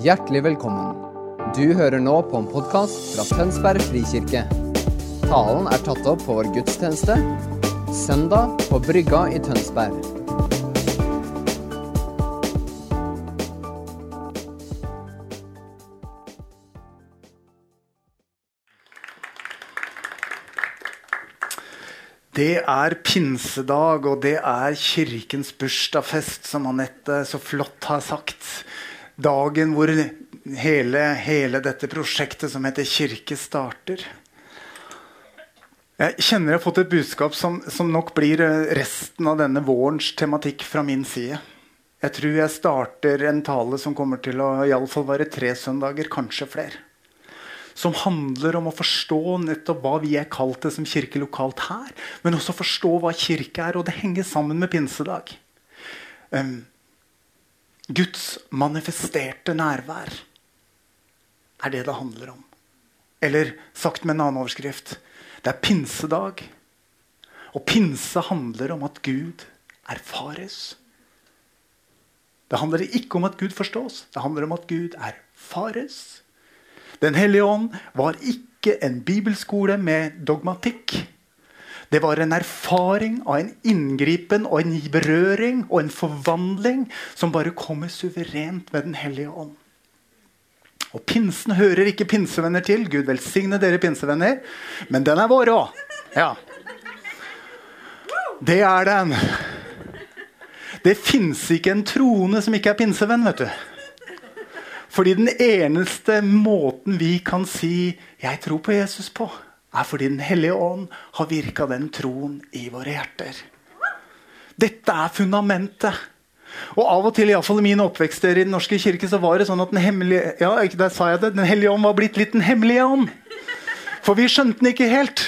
Hjertelig velkommen. Du hører nå på en podkast fra Tønsberg frikirke. Talen er tatt opp på vår gudstjeneste søndag på Brygga i Tønsberg. Det er pinsedag, og det er kirkens bursdagsfest, som Anette så flott har sagt. Dagen hvor hele, hele dette prosjektet som heter kirke, starter. Jeg kjenner jeg har fått et budskap som, som nok blir resten av denne vårens tematikk fra min side. Jeg tror jeg starter en tale som kommer til å i alle fall være tre søndager, kanskje flere som handler om å forstå nettopp hva vi er kalt til som kirke lokalt her. Men også forstå hva kirke er, og det henger sammen med pinsedag. Um, Guds manifesterte nærvær er det det handler om. Eller sagt med en annen overskrift det er pinsedag. Og pinse handler om at Gud erfares. Det handler ikke om at Gud forstås, det handler om at Gud erfares. Den hellige ånd var ikke en bibelskole med dogmatikk. Det var en erfaring av en inngripen og en berøring og en forvandling som bare kommer suverent med Den hellige ånd. Og Pinsen hører ikke pinsevenner til. Gud velsigne dere pinsevenner. Men den er vår òg. Ja. Det er den. Det fins ikke en troende som ikke er pinsevenn. vet du. Fordi den eneste måten vi kan si 'jeg tror på Jesus' på, er fordi Den hellige ånd har virka den troen i våre hjerter. Dette er fundamentet. Og av og til, iallfall i min oppvekst i Den norske kirke, så var det sånn at Den hemmelige, ja, der sa jeg det, den hellige ånd var blitt litt Den hemmelige ånd. For vi skjønte den ikke helt.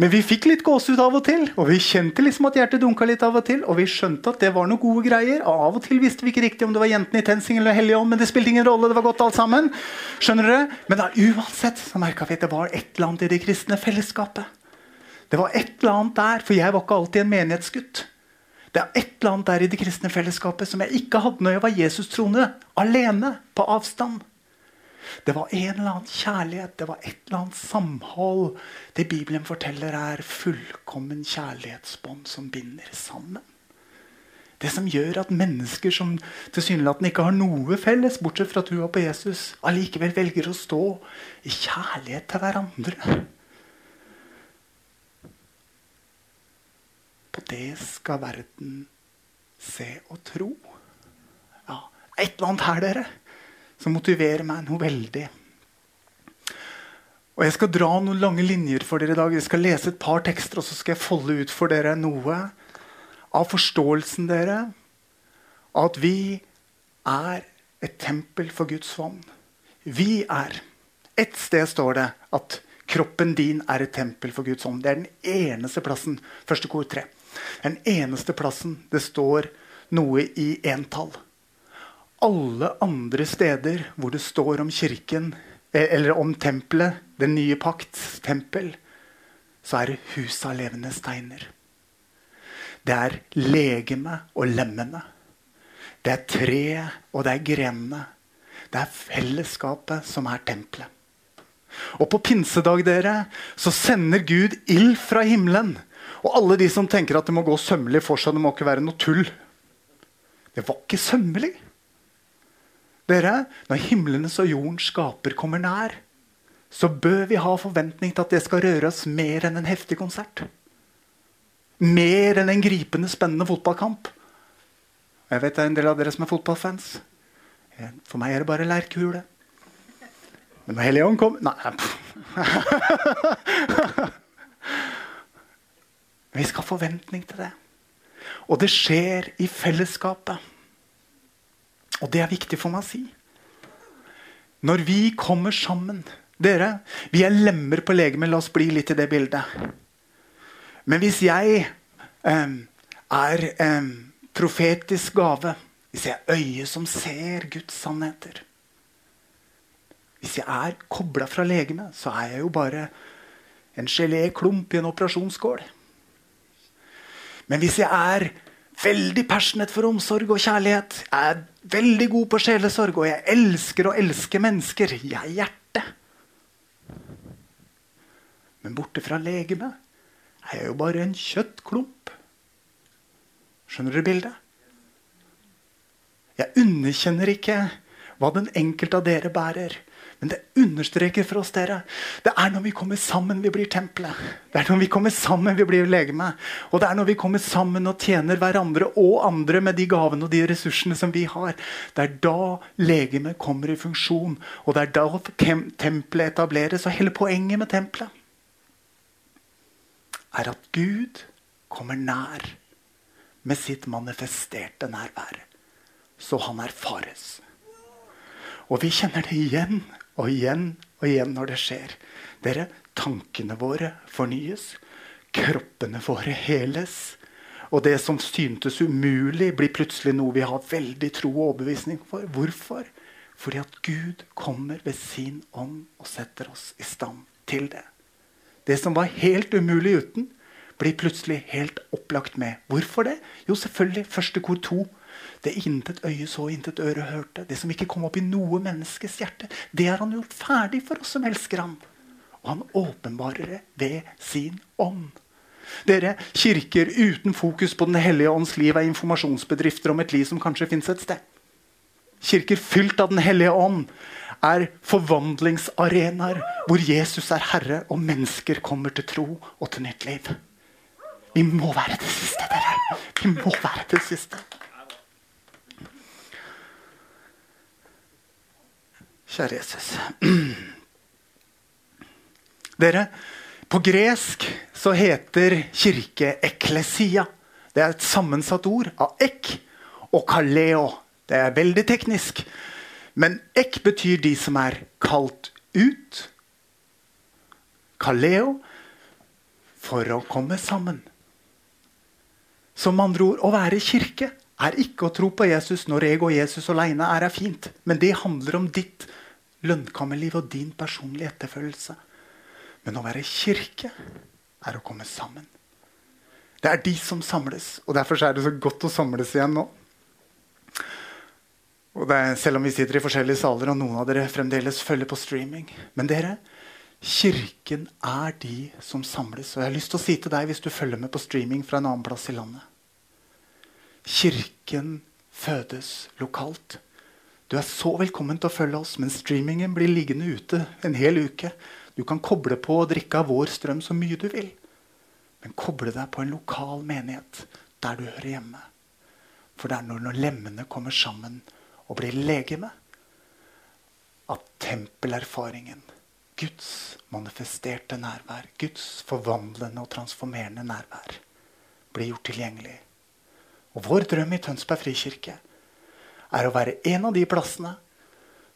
Men vi fikk litt gåsehud av og til, og vi kjente liksom at hjertet dunka litt av og til. Og vi skjønte at det var noen gode greier. Og av og til visste vi ikke riktig om det var jentene i TenSing eller Helligånd, men det spilte ingen rolle. det var godt alt sammen. Skjønner dere? Men da, uansett så merka vi at det var et eller annet i det kristne fellesskapet. Det var et eller annet der, for jeg var ikke alltid en menighetsgutt. Det er et eller annet der i det kristne fellesskapet som jeg ikke hadde når jeg var Jesus-troende. Alene, på avstand. Det var en eller annen kjærlighet, det var et eller annet samhold. Det Bibelen forteller, er fullkommen kjærlighetsbånd som binder sammen. Det som gjør at mennesker som tilsynelatende ikke har noe felles, bortsett fra trua på Jesus, allikevel velger å stå i kjærlighet til hverandre. På det skal verden se og tro. Ja, et eller annet her, dere som motiverer meg noe veldig. Og Jeg skal dra noen lange linjer for dere i dag. Jeg skal lese et par tekster, og så skal jeg folde ut for dere noe av forståelsen dere av at vi er et tempel for Guds vann. Vi er Et sted står det at kroppen din er et tempel for Guds ånd. Det er den eneste plassen. Første kor tre. Den eneste plassen det står noe i entall alle andre steder hvor det står om kirken, eh, eller om tempelet, den nye pakts tempel, så er det huset av levende steiner. Det er legeme og lemmene. Det er treet, og det er grenene. Det er fellesskapet som er tempelet. Og på pinsedag dere, så sender Gud ild fra himmelen. Og alle de som tenker at det må gå sømmelig for seg, det må ikke være noe tull. Det var ikke sømmelig. Dere, når himlenes og jordens skaper kommer nær, så bør vi ha forventning til at det skal røre oss mer enn en heftig konsert. Mer enn en gripende, spennende fotballkamp. Jeg vet det er en del av dere som er fotballfans. For meg er det bare leirkule. Men når Helligånden kom Nei. Vi skal ha forventning til det. Og det skjer i fellesskapet. Og det er viktig for meg å si. Når vi kommer sammen Dere, vi er lemmer på legemet. La oss bli litt i det bildet. Men hvis jeg eh, er eh, profetisk gave, hvis jeg er øyet som ser Guds sannheter Hvis jeg er kobla fra legemet, så er jeg jo bare en geléklump i en operasjonsskål. Men hvis jeg er veldig passionate for omsorg og kjærlighet. Er veldig god på sjelesorg, og jeg elsker å elske mennesker. Jeg er hjertet. Men borte fra legemet er jeg jo bare en kjøttklump. Skjønner du bildet? Jeg underkjenner ikke hva den enkelte av dere bærer. Men det understreker for oss dere det er når vi kommer sammen, vi blir tempelet. Det er når vi kommer sammen, vi blir legeme. Og det er når vi kommer sammen og tjener hverandre og andre med de gavene og de ressursene som vi har. Det er da legemet kommer i funksjon. Og det er da tempelet etableres. Og hele poenget med tempelet er at Gud kommer nær med sitt manifesterte nærvær. Så han erfares. Og vi kjenner det igjen og igjen og igjen når det skjer. Dere, tankene våre fornyes. Kroppene våre heles. Og det som syntes umulig, blir plutselig noe vi har veldig tro og overbevisning for. Hvorfor? Fordi at Gud kommer ved sin ånd og setter oss i stand til det. Det som var helt umulig uten, blir plutselig helt opplagt med. Hvorfor det? Jo, selvfølgelig. Første kor to. Det intet øye så, intet øre hørte. Det som ikke kom opp i noe menneskes hjerte. Det har han gjort ferdig for oss som elsker ham. Og han åpenbarer det ved sin ånd. Dere, Kirker uten fokus på Den hellige ånds liv er informasjonsbedrifter om et liv som kanskje fins et sted. Kirker fylt av Den hellige ånd er forvandlingsarenaer hvor Jesus er herre, og mennesker kommer til tro og til nytt liv. Vi må være det siste, dere. Vi må være det siste. Kjære Jesus. Dere, på gresk så heter kirke eklesia. Det er et sammensatt ord av ek og kaleo. Det er veldig teknisk. Men ek betyr de som er kalt ut. Kaleo for å komme sammen. Som andre ord å være kirke er ikke å tro på Jesus når jeg og Jesus alene er, er fint. Men det handler om ditt lønnkammerliv og din personlige etterfølgelse. Men å være kirke er å komme sammen. Det er de som samles, og derfor er det så godt å samles igjen nå. Er, selv om vi sitter i forskjellige saler, og noen av dere fremdeles følger på streaming. Men dere, kirken er de som samles. Og jeg har lyst til å si til deg, hvis du følger med på streaming fra en annen plass i landet Kirken fødes lokalt. Du er så velkommen til å følge oss, men streamingen blir liggende ute en hel uke. Du kan koble på og drikke av vår strøm så mye du vil. Men koble deg på en lokal menighet der du hører hjemme. For det er når, når lemmene kommer sammen og blir legeme, at tempelerfaringen, Guds manifesterte nærvær, Guds forvandlende og transformerende nærvær, blir gjort tilgjengelig. Og vår drøm i Tønsberg frikirke er å være en av de plassene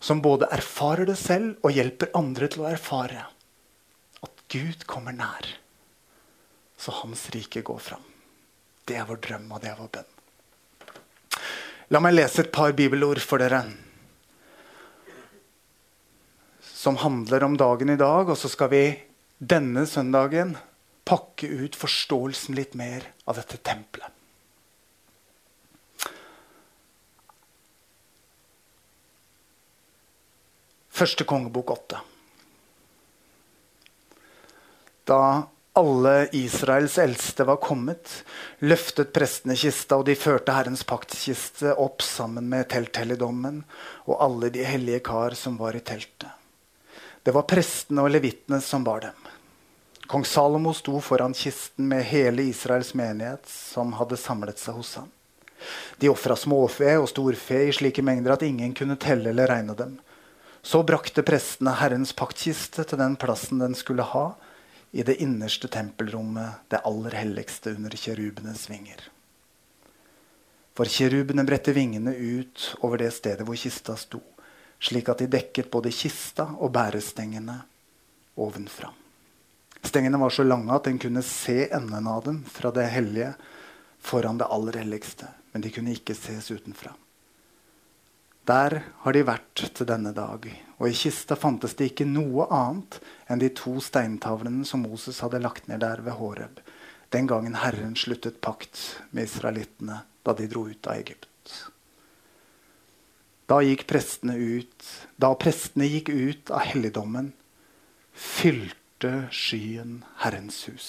som både erfarer det selv og hjelper andre til å erfare at Gud kommer nær, så hans rike går fram. Det er vår drøm, og det er vår bønn. La meg lese et par bibelord for dere. Som handler om dagen i dag. Og så skal vi denne søndagen pakke ut forståelsen litt mer av dette tempelet. Første kongebok åtte. Da alle Israels eldste var kommet, løftet prestene kista, og de førte Herrens paktskiste opp sammen med telthelligdommen og alle de hellige kar som var i teltet. Det var prestene og levitene som bar dem. Kong Salomo sto foran kisten med hele Israels menighet, som hadde samlet seg hos ham. De ofra småfe og storfe i slike mengder at ingen kunne telle eller regne dem. Så brakte prestene Herrens paktkiste til den plassen den skulle ha, i det innerste tempelrommet, det aller helligste under kjerubenes vinger. For kjerubene bredte vingene ut over det stedet hvor kista sto, slik at de dekket både kista og bærestengene ovenfra. Stengene var så lange at en kunne se enden av dem fra det hellige foran det aller helligste, men de kunne ikke ses utenfra. Der har de vært til denne dag, og i kista fantes det ikke noe annet enn de to steintavlene som Moses hadde lagt ned der ved Horeb, den gangen Herren sluttet pakt med israelittene da de dro ut av Egypt. Da gikk prestene ut Da prestene gikk ut av helligdommen, fylte skyen Herrens hus.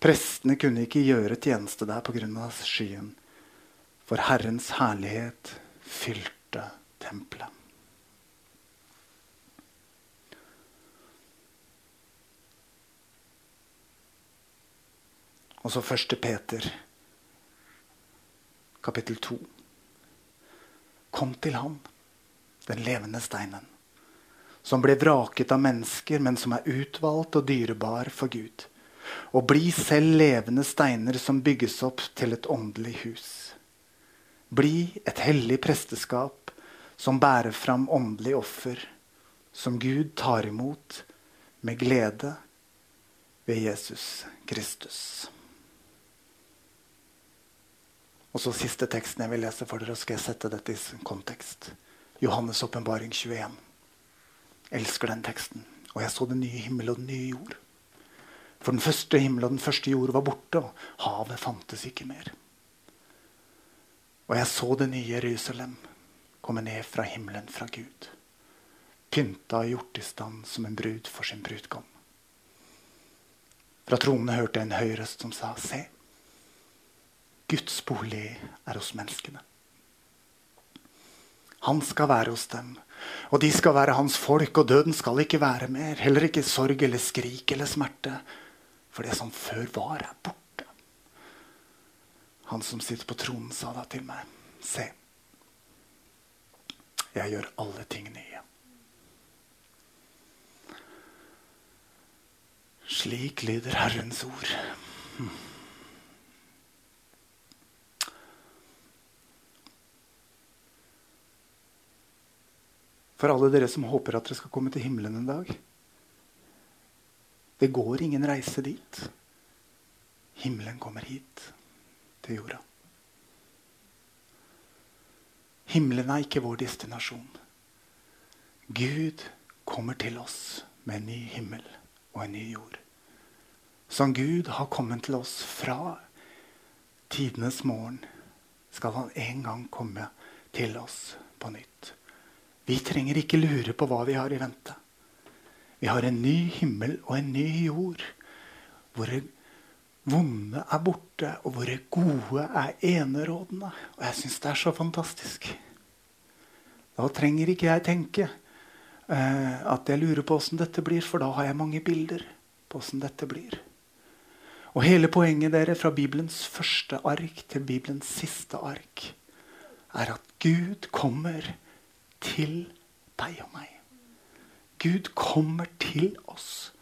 Prestene kunne ikke gjøre tjeneste der pga. skyen, for Herrens herlighet fylte tempelet. Og så 1. Peter, kapittel 2. Kom til ham, den levende steinen, som ble vraket av mennesker, men som er utvalgt og dyrebar for Gud. Og bli selv levende steiner som bygges opp til et åndelig hus. Bli et hellig presteskap som bærer fram åndelig offer, som Gud tar imot med glede ved Jesus Kristus. Og så siste teksten jeg vil lese for dere, og skal jeg sette dette i kontekst. Johannes' åpenbaring 21. Jeg elsker den teksten. Og jeg så den nye himmel og den nye jord. For den første himmel og den første jord var borte, og havet fantes ikke mer. Og jeg så det nye Jerusalem komme ned fra himmelen fra Gud. Pynta og gjort i stand som en brud for sin brudgom. Fra tronene hørte jeg en høy røst som sa, Se, Guds bolig er hos menneskene. Han skal være hos dem, og de skal være hans folk, og døden skal ikke være mer. Heller ikke sorg eller skrik eller smerte, for det som før var, er borte. Han som sitter på tronen, sa da til meg, se, jeg gjør alle ting nye. Slik lyder Herrens ord. For alle dere som håper at dere skal komme til himmelen en dag. Det går ingen reise dit. Himmelen kommer hit, til jorda. Himmelen er ikke vår destinasjon. Gud kommer til oss med en ny himmel og en ny jord. Som Gud har kommet til oss fra tidenes morgen, skal han en gang komme til oss på nytt. Vi trenger ikke lure på hva vi har i vente. Vi har en ny himmel og en ny jord. Hvor vonde er borte, og våre gode er enerådende. Og jeg syns det er så fantastisk. Da trenger ikke jeg tenke uh, at jeg lurer på åssen dette blir, for da har jeg mange bilder på åssen dette blir. Og hele poenget dere fra Bibelens første ark til Bibelens siste ark er at Gud kommer til deg og meg. Gud kommer til oss.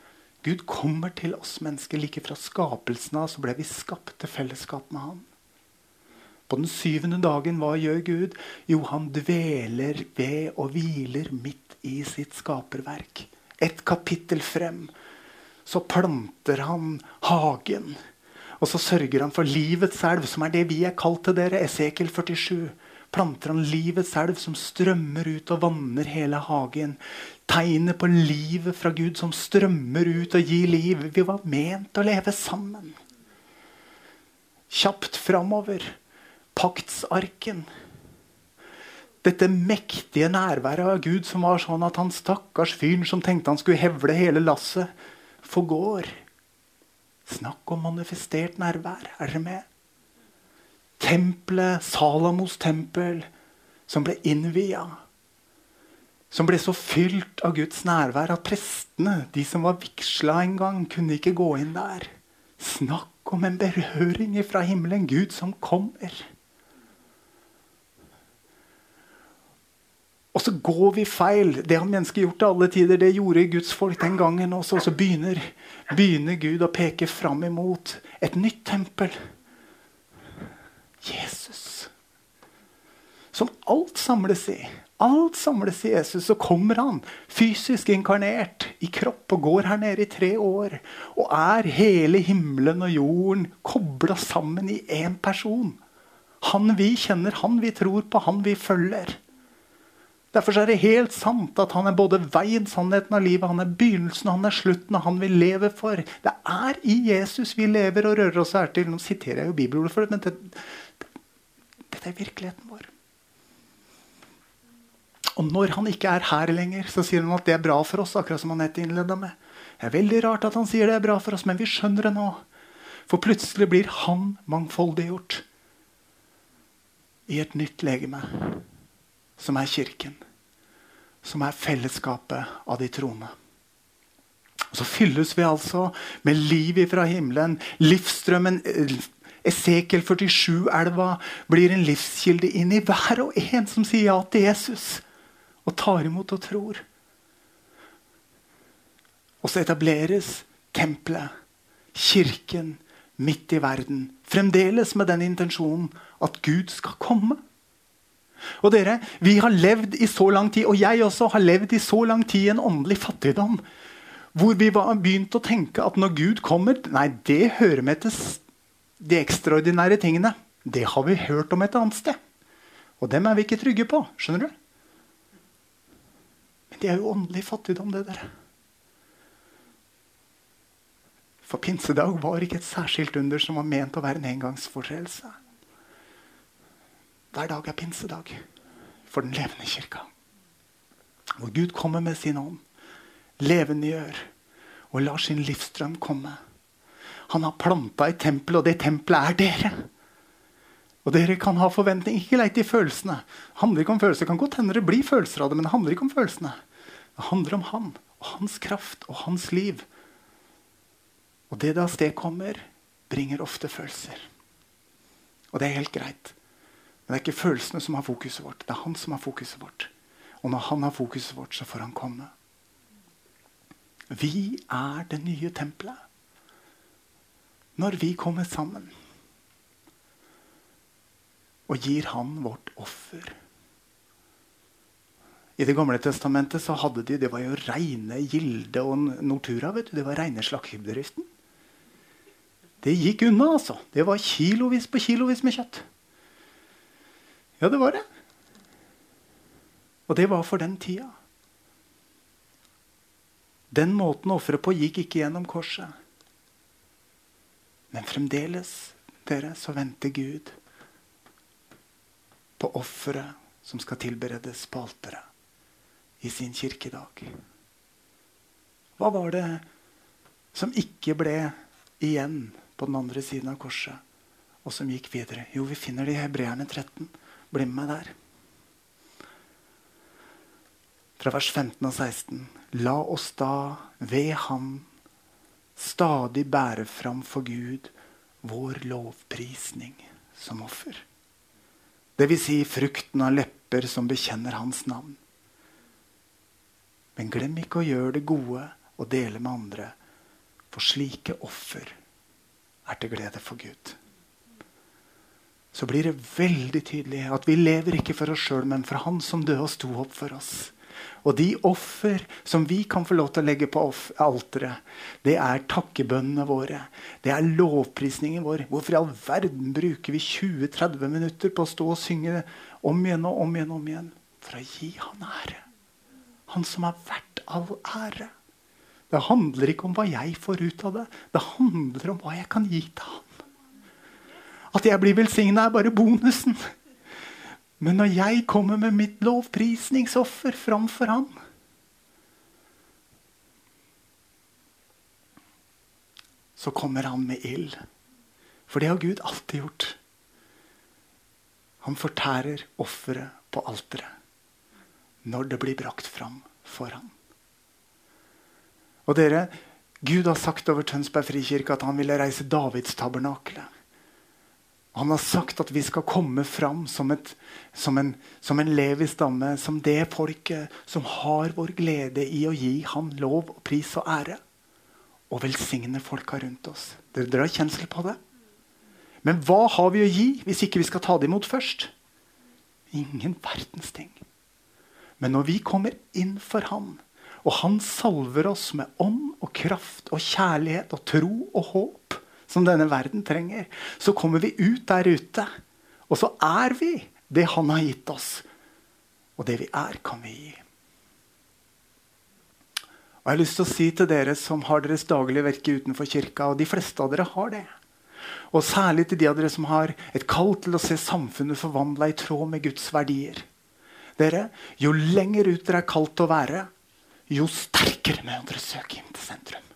Gud kommer til oss mennesker. Like fra skapelsen av så ble vi skapt til fellesskap med Han. På den syvende dagen, hva gjør Gud? Jo, han dveler ved og hviler midt i sitt skaperverk. Et kapittel frem så planter han hagen. Og så sørger han for livets elv, som er det vi er kalt til dere. Esekel 47 planter han livets elv som strømmer ut og vanner hele hagen. Tegnet på livet fra Gud som strømmer ut og gir liv. Vi var ment å leve sammen. Kjapt framover. Paktsarken. Dette mektige nærværet av Gud som var sånn at han stakkars fyren som tenkte han skulle hevle hele lasset, forgår. Snakk om manifestert nærvær. Er dere med? tempelet, Salamos tempel, som ble innvia. Som ble så fylt av Guds nærvær at prestene, de som var vigsla en gang, kunne ikke gå inn der. Snakk om en berøring fra himmelen. Gud som kommer. Og så går vi feil. Det har mennesket gjort til alle tider. Det gjorde Guds folk den gangen også. Og så begynner, begynner Gud å peke fram imot et nytt tempel. Jesus. Som alt samles i. Alt samles i Jesus. Så kommer han fysisk inkarnert i kropp og går her nede i tre år. Og er hele himmelen og jorden kobla sammen i én person. Han vi kjenner, han vi tror på, han vi følger. Derfor er det helt sant at han er både veien, sannheten av livet, han er begynnelsen han er slutten, og han vi lever for. Det er i Jesus vi lever og rører oss her til. Nå siterer jeg jo bibelordet for det, men det, dette er virkeligheten vår. Og når han ikke er her lenger, så sier han at det er bra for oss. akkurat som han nettopp innleda med. Det er veldig rart at han sier det er bra for oss, men vi skjønner det nå. For plutselig blir han mangfoldiggjort i et nytt legeme, som er kirken. Som er fellesskapet av de troende. Og så fylles vi altså med liv fra himmelen. Livsstrømmen Esekiel 47-elva blir en livskilde inn i hver og en som sier ja til Jesus og tar imot og tror. Og så etableres tempelet, kirken, midt i verden. Fremdeles med den intensjonen at Gud skal komme. Og dere, Vi har levd i så lang tid, og jeg også har levd i så lang tid i en åndelig fattigdom. Hvor vi har begynt å tenke at når Gud kommer Nei, det hører med til de ekstraordinære tingene. Det har vi hørt om et annet sted. Og dem er vi ikke trygge på. Skjønner du? Det er jo åndelig fattigdom, det, der. For pinsedag var ikke et særskilt under som var ment å være en engangsforseelse. Hver dag er pinsedag for den levende kirka. Hvor Gud kommer med sin ånd, levendegjør og lar sin livsstrøm komme. Han har planta et tempel, og det tempelet er dere. Og dere kan ha forventning. Ikke leit i følelsene. Det handler ikke om følelser. Det kan godt hende det blir følelser av det, men det handler ikke om følelsene. Det handler om han og hans kraft og hans liv. Og det det avstedkommer, kommer, bringer ofte følelser. Og det er helt greit. Men det er ikke følelsene som har fokuset vårt. Det er han som har fokuset vårt. Og når han har fokuset vårt, så får han komme. Vi er det nye tempelet. Når vi kommer sammen og gir han vårt offer. I Det gamle testamentet så hadde de det var jo reine Gilde og Nortura. vet du, Det var reine slakterbedriften. Det gikk unna, altså. Det var kilovis på kilovis med kjøtt. Ja, det var det. Og det var for den tida. Den måten å ofre på gikk ikke gjennom korset. Men fremdeles, dere, så venter Gud på offeret som skal tilberedes på alteret i sin kirkedag. Hva var det som ikke ble igjen på den andre siden av korset, og som gikk videre? Jo, vi finner det i Hebreerne 13. Bli med meg der. Fra vers 15 og 16. La oss da ved Han stadig bære fram for Gud vår lovprisning som offer. Dvs. Si frukten av lepper som bekjenner Hans navn. Men glem ikke å gjøre det gode og dele med andre, for slike offer er til glede for Gud. Så blir det veldig tydelig at vi lever ikke for oss sjøl, men for Han som døde og sto opp for oss. Og de offer som vi kan få lov til å legge på alteret, det er takkebønnene våre. Det er lovprisningen vår. Hvorfor i all verden bruker vi 20-30 minutter på å stå og synge om igjen og om igjen? og om igjen? For å gi Han ære. Han som er verdt all ære. Det handler ikke om hva jeg får ut av det. Det handler om hva jeg kan gi til han. At jeg blir velsigna, er bare bonusen. Men når jeg kommer med mitt lovprisningsoffer framfor han Så kommer han med ild. For det har Gud alltid gjort. Han fortærer offeret på alteret når det blir brakt fram for ham. Og dere, Gud har sagt over Tønsberg frikirke at han ville reise Davids tabernakle. Han har sagt at vi skal komme fram som, et, som en, som en levig stamme, som det folket som har vår glede i å gi ham lov, pris og ære. Og velsigne folka rundt oss. Dere, dere har kjensel på det? Men hva har vi å gi hvis ikke vi skal ta det imot først? Ingen verdens ting. Men når vi kommer inn for Han, og han salver oss med ånd og kraft og kjærlighet og tro og håp, som denne verden trenger. Så kommer vi ut der ute, og så er vi det han har gitt oss. Og det vi er, kan vi gi. Og jeg har lyst til å si til dere som har deres daglige virke utenfor kirka, og de fleste av dere har det. Og særlig til de av dere som har et kall til å se samfunnet forvandla i tråd med Guds verdier. Dere, Jo lenger ut dere er kalt å være, jo sterkere må dere søke inn til sentrum.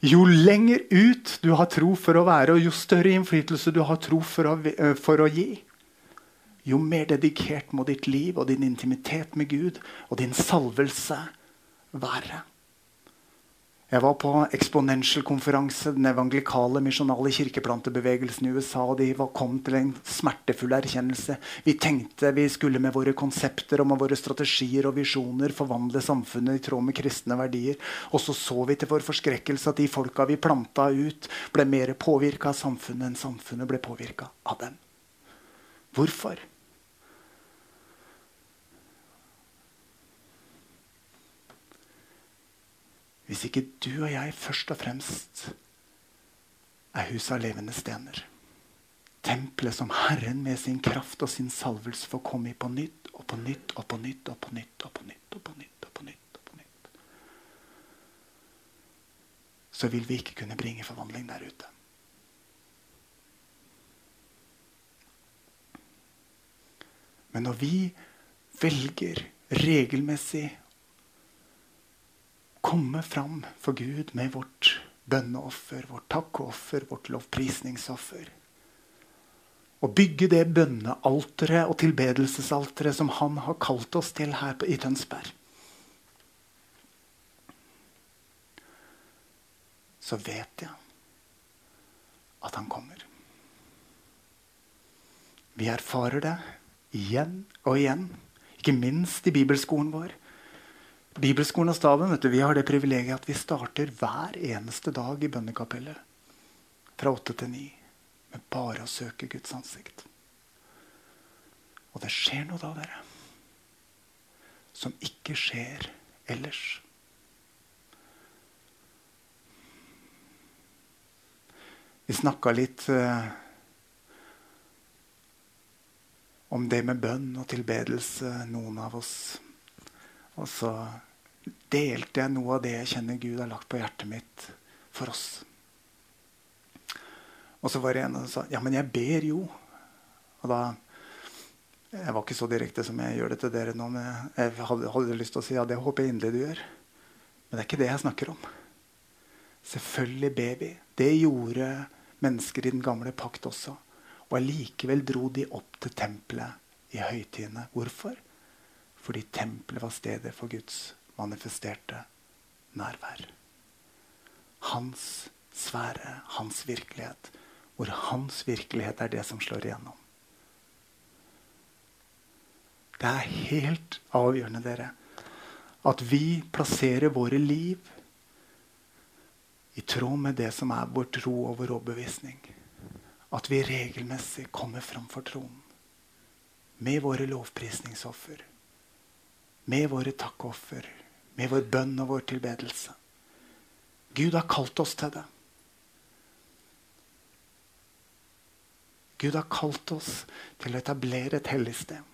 Jo lenger ut du har tro for å være, og jo større innflytelse du har tro for å, eh, for å gi, jo mer dedikert må ditt liv og din intimitet med Gud og din salvelse være. Jeg var på Exponential-konferanse, den evangelikale misjonale kirkeplantebevegelsen i USA. og De kom til en smertefull erkjennelse. Vi tenkte vi skulle med våre konsepter og med våre strategier og visjoner forvandle samfunnet i tråd med kristne verdier. Og så så vi til vår forskrekkelse at de folka vi planta ut, ble mer påvirka av samfunnet enn samfunnet ble påvirka av dem. Hvorfor? Hvis ikke du og jeg først og fremst er huset av levende stener. Tempelet som Herren med sin kraft og sin salvelse får komme i på nytt og på nytt og på nytt og på nytt og på nytt og på nytt og på nytt. og på nytt. Så vil vi ikke kunne bringe forvandling der ute. Men når vi velger regelmessig komme fram for Gud med vårt bønneoffer, vårt takkeoffer, vårt lovprisningsoffer. Og bygge det bønnealteret og tilbedelsesalteret som han har kalt oss til her i Tønsberg. Så vet jeg at han kommer. Vi erfarer det igjen og igjen, ikke minst i bibelskolen vår. Bibelskolen og staben vet du, vi har det privilegiet at vi starter hver eneste dag i bønnekapellet. Fra åtte til ni. Med bare å søke Guds ansikt. Og det skjer noe da, dere. Som ikke skjer ellers. Vi snakka litt eh, om det med bønn og tilbedelse, noen av oss. Og så delte jeg noe av det jeg kjenner Gud har lagt på hjertet mitt for oss. Og så var det en som sa ja, men jeg ber jo. Og da Jeg var ikke så direkte som jeg gjør det til dere nå. men Jeg hadde, hadde lyst til å si ja, det håper jeg inderlig du gjør. Men det er ikke det jeg snakker om. Selvfølgelig ber vi. Det gjorde mennesker i den gamle pakt også. Og allikevel dro de opp til tempelet i høytidene. Hvorfor? Fordi tempelet var stedet for Guds manifesterte nærvær. Hans sfære, hans virkelighet. Hvor hans virkelighet er det som slår igjennom. Det er helt avgjørende, dere, at vi plasserer våre liv i tråd med det som er vår tro og vår overbevisning. At vi regelmessig kommer framfor tronen med våre lovprisningsoffer med våre takkoffer, med vår bønn og vår tilbedelse. Gud har kalt oss til det. Gud har kalt oss til å etablere et hellig sted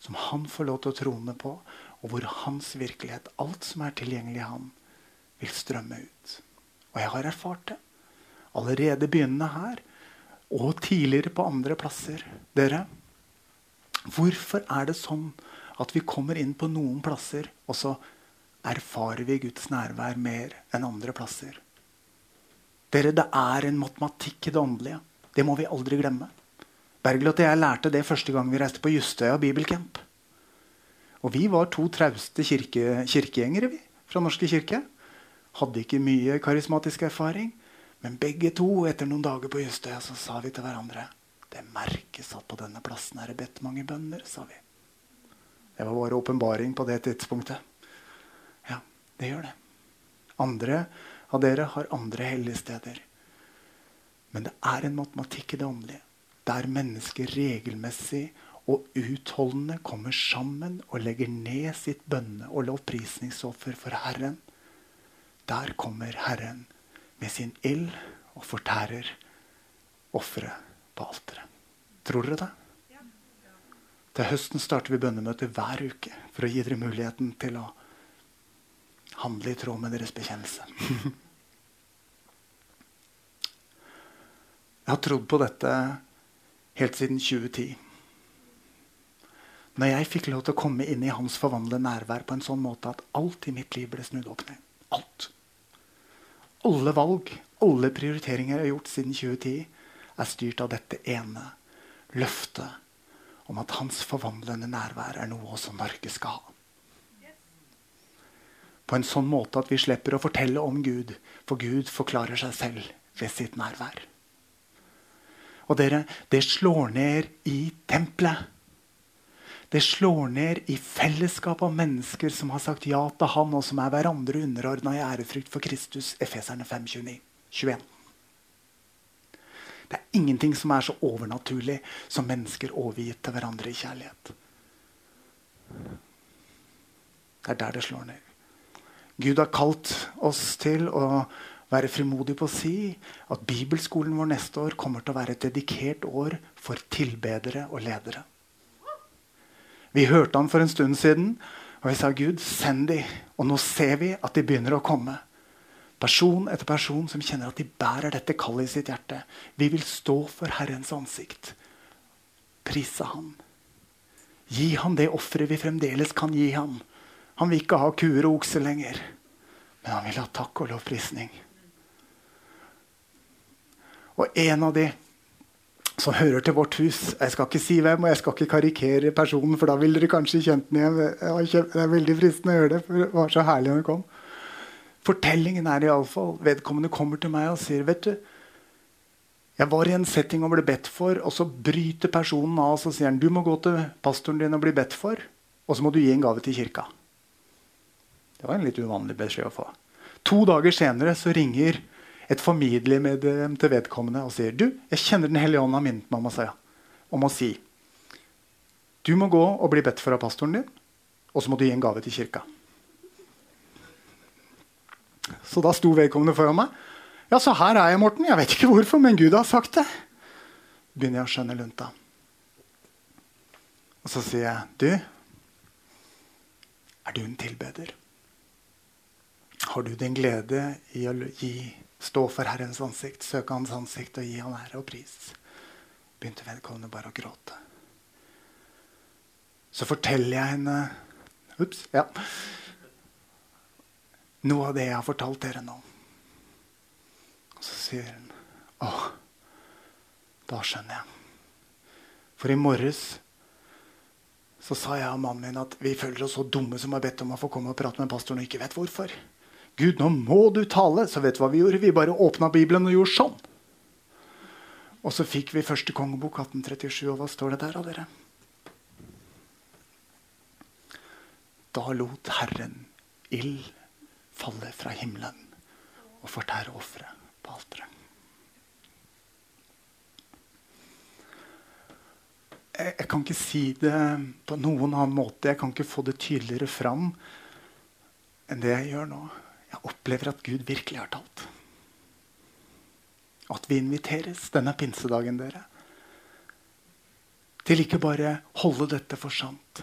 som han får lov til å trone på, og hvor hans virkelighet, alt som er tilgjengelig i ham, vil strømme ut. Og jeg har erfart det. Allerede begynnende her, og tidligere på andre plasser. Dere, hvorfor er det sånn at vi kommer inn på noen plasser, og så erfarer vi Guds nærvær mer enn andre plasser. Dere, Det er en matematikk i det åndelige. Det må vi aldri glemme. Bergljot og jeg lærte det første gang vi reiste på Justøya bibelcamp. Og vi var to trauste kirke, kirkegjengere vi, fra Norske kirke. Hadde ikke mye karismatisk erfaring. Men begge to, etter noen dager på Justøya, så sa vi til hverandre Det merkes at på denne plassen er det bedt mange bønner, sa vi. Det var vår åpenbaring på det tidspunktet. Ja, det gjør det. Andre av dere har andre hellige steder. Men det er en matematikk i det åndelige. Der mennesker regelmessig og utholdende kommer sammen og legger ned sitt bønne- og lovprisningsoffer for Herren. Der kommer Herren med sin ild og fortærer offeret på alteret. Tror dere det? Til høsten starter vi bønnemøter hver uke for å gi dere muligheten til å handle i tråd med deres bekjennelse. Jeg har trodd på dette helt siden 2010. Når jeg fikk lov til å komme inn i hans forvandlede nærvær på en sånn måte at alt i mitt liv ble snudd opp ned. Alt. Alle valg, alle prioriteringer jeg har gjort siden 2010, er styrt av dette ene løftet om at hans forvandlende nærvær er noe også Norge skal ha. På en sånn måte at vi slipper å fortelle om Gud, for Gud forklarer seg selv ved sitt nærvær. Og dere, det slår ned i tempelet. Det slår ned i fellesskap av mennesker som har sagt ja til Han, og som er hverandre underordna i ærefrykt for Kristus. Efeserne 5, 29, 21. Det er ingenting som er så overnaturlig som mennesker overgitt til hverandre i kjærlighet. Det er der det slår ned. Gud har kalt oss til å være frimodig på å si at bibelskolen vår neste år kommer til å være et dedikert år for tilbedere og ledere. Vi hørte han for en stund siden, og vi sa Gud, send de. Og nå ser vi at de begynner å komme. Person etter person som kjenner at de bærer dette kallet i sitt hjerte. Vi vil stå for Herrens ansikt. Prise Han. Gi Han det offeret vi fremdeles kan gi Han. Han vil ikke ha kuer og okser lenger, men han vil ha takk og lovprisning. Og en av de som hører til vårt hus Jeg skal ikke si hvem, og jeg skal ikke karikere personen, for da ville dere kanskje kjent den igjen. Det er veldig fristende å gjøre det, for det var så herlig når det kom. Fortellingen er iallfall vedkommende kommer til meg og sier vet du, jeg var i en setting og ble bedt for, og så bryter personen av og sier han, du må gå til pastoren din og bli bedt for, og så må du gi en gave til kirka. Det var en litt uvanlig beskjed å få. To dager senere så ringer et familiemedlem til vedkommende og sier du, jeg kjenner Den hellige ånd har minnet meg om å, si, om å si du må gå og bli bedt for av pastoren din, og så må du gi en gave til kirka. Så da sto vedkommende foran meg. Ja, så her er jeg, Morten. Jeg vet ikke hvorfor, men Gud har sagt det. Begynner jeg å skjønne lunta. Og så sier jeg, du, er du en tilbeder? Har du din glede i å gi Stå for Herrens ansikt, søke Hans ansikt og gi Han ære og pris. Begynte vedkommende bare å gråte. Så forteller jeg henne Ups. Ja. Noe av det jeg har fortalt dere nå. Og så sier hun Å, da skjønner jeg. For i morges så sa jeg og mannen min at vi føler oss så dumme som har bedt om å få komme og prate med pastoren og ikke vet hvorfor. Gud, nå må du tale. Så vet du hva vi gjorde? Vi bare åpna Bibelen og gjorde sånn. Og så fikk vi første kongebok 1837. Og hva står det der av dere? Da lot Herren ild falle fra himmelen og fortære offeret på alteret. Jeg, jeg kan ikke si det på noen annen måte. Jeg kan ikke få det tydeligere fram enn det jeg gjør nå. Jeg opplever at Gud virkelig har talt. At vi inviteres denne pinsedagen, dere, til ikke bare holde dette for sant,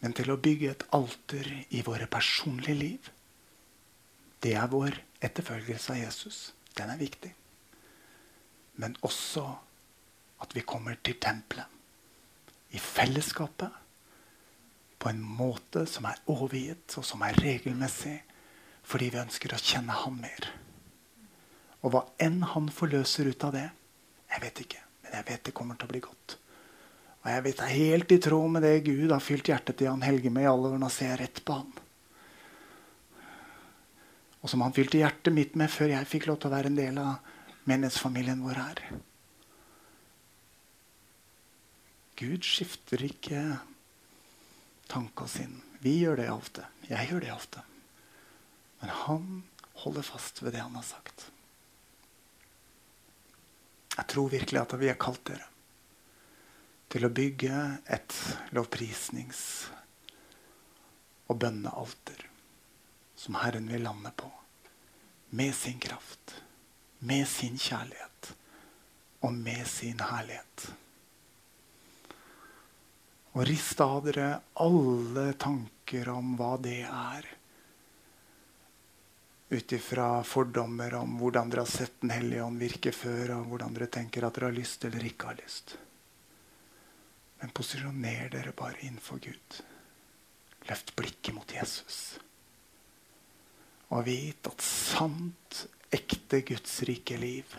men til å bygge et alter i våre personlige liv. Det er vår etterfølgelse av Jesus. Den er viktig. Men også at vi kommer til tempelet. I fellesskapet på en måte som er overgitt, og som er regelmessig, fordi vi ønsker å kjenne Han mer. Og hva enn Han forløser ut av det, jeg vet ikke, men jeg vet det kommer til å bli godt. Og jeg vet det er helt i tråd med det Gud har fylt hjertet til Jan Helge med i alle år. Nå ser jeg rett på han. Og som han fylte hjertet mitt med før jeg fikk lov til å være en del av menighetsfamilien vår her. Gud skifter ikke tanka sin. Vi gjør det ofte. Jeg gjør det ofte. Men han holder fast ved det han har sagt. Jeg tror virkelig at vi har kalt dere til å bygge et lovprisnings- og bønnealter som Herren vil lande på. Med sin kraft, med sin kjærlighet og med sin herlighet. Og rist av dere alle tanker om hva det er. Ut ifra fordommer om hvordan dere har sett Den hellige ånd virke før, og hvordan dere tenker at dere har lyst eller ikke har lyst. Men posisjoner dere bare innenfor Gud. Løft blikket mot Jesus. Og vit at sant, ekte Guds rike liv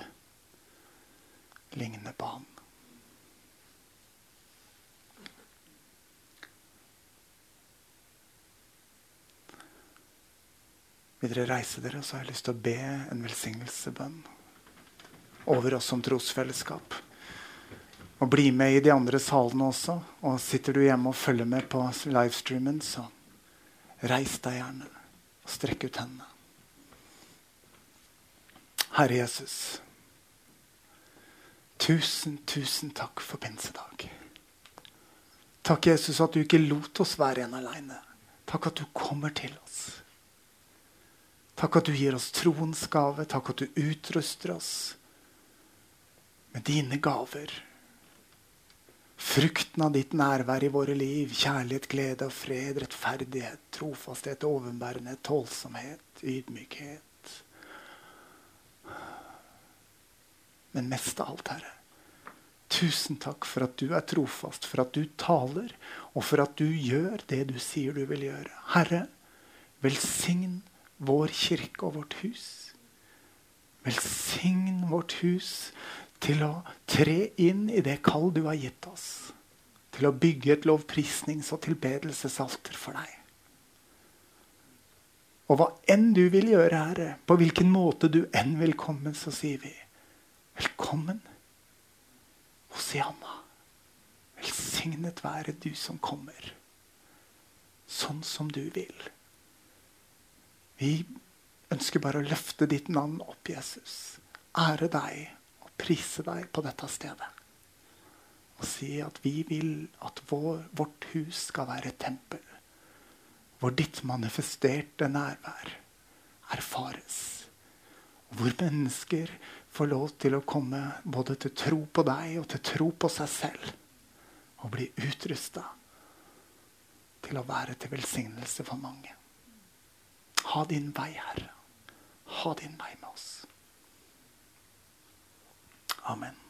ligner på Han. Vil dere reise dere, så har jeg lyst til å be en velsignelsebønn over oss som trosfellesskap. Og bli med i de andre salene også. Og sitter du hjemme og følger med på livestreamen, så reis deg gjerne og strekk ut hendene. Herre Jesus, tusen, tusen takk for pinsedag. Takk, Jesus, at du ikke lot oss være igjen aleine. Takk at du kommer til oss. Takk at du gir oss troens gave. Takk at du utruster oss med dine gaver. Frukten av ditt nærvær i våre liv. Kjærlighet, glede og fred, rettferdighet, trofasthet, overbærende, tålsomhet, ydmykhet. Men mest av alt, Herre, tusen takk for at du er trofast, for at du taler, og for at du gjør det du sier du vil gjøre. Herre, velsign vår kirke og vårt hus. Velsign vårt hus til å tre inn i det kall du har gitt oss. Til å bygge et lovprisnings- og tilbedelsesalter for deg. Og hva enn du vil gjøre, Herre, på hvilken måte du enn vil komme, så sier vi velkommen Hosianna. Velsignet være du som kommer, sånn som du vil. Vi ønsker bare å løfte ditt navn opp, Jesus. Ære deg prise deg på dette stedet. Og si at vi vil at vår, vårt hus skal være et tempel. Hvor ditt manifesterte nærvær erfares. Hvor mennesker får lov til å komme både til tro på deg og til tro på seg selv. Og bli utrusta til å være til velsignelse for mange. Ha din vei, Herre. Ha din vei med oss. Amen.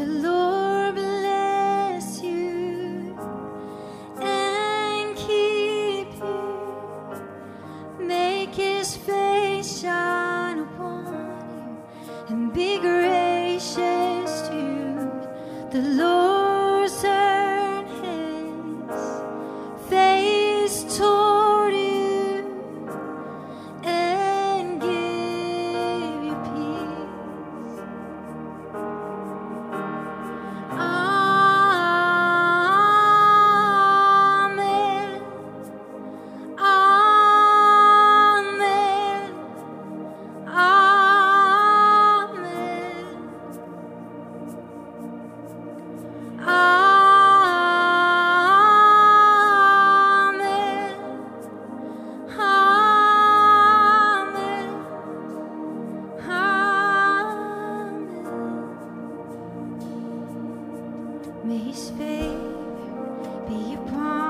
The Lord be upon.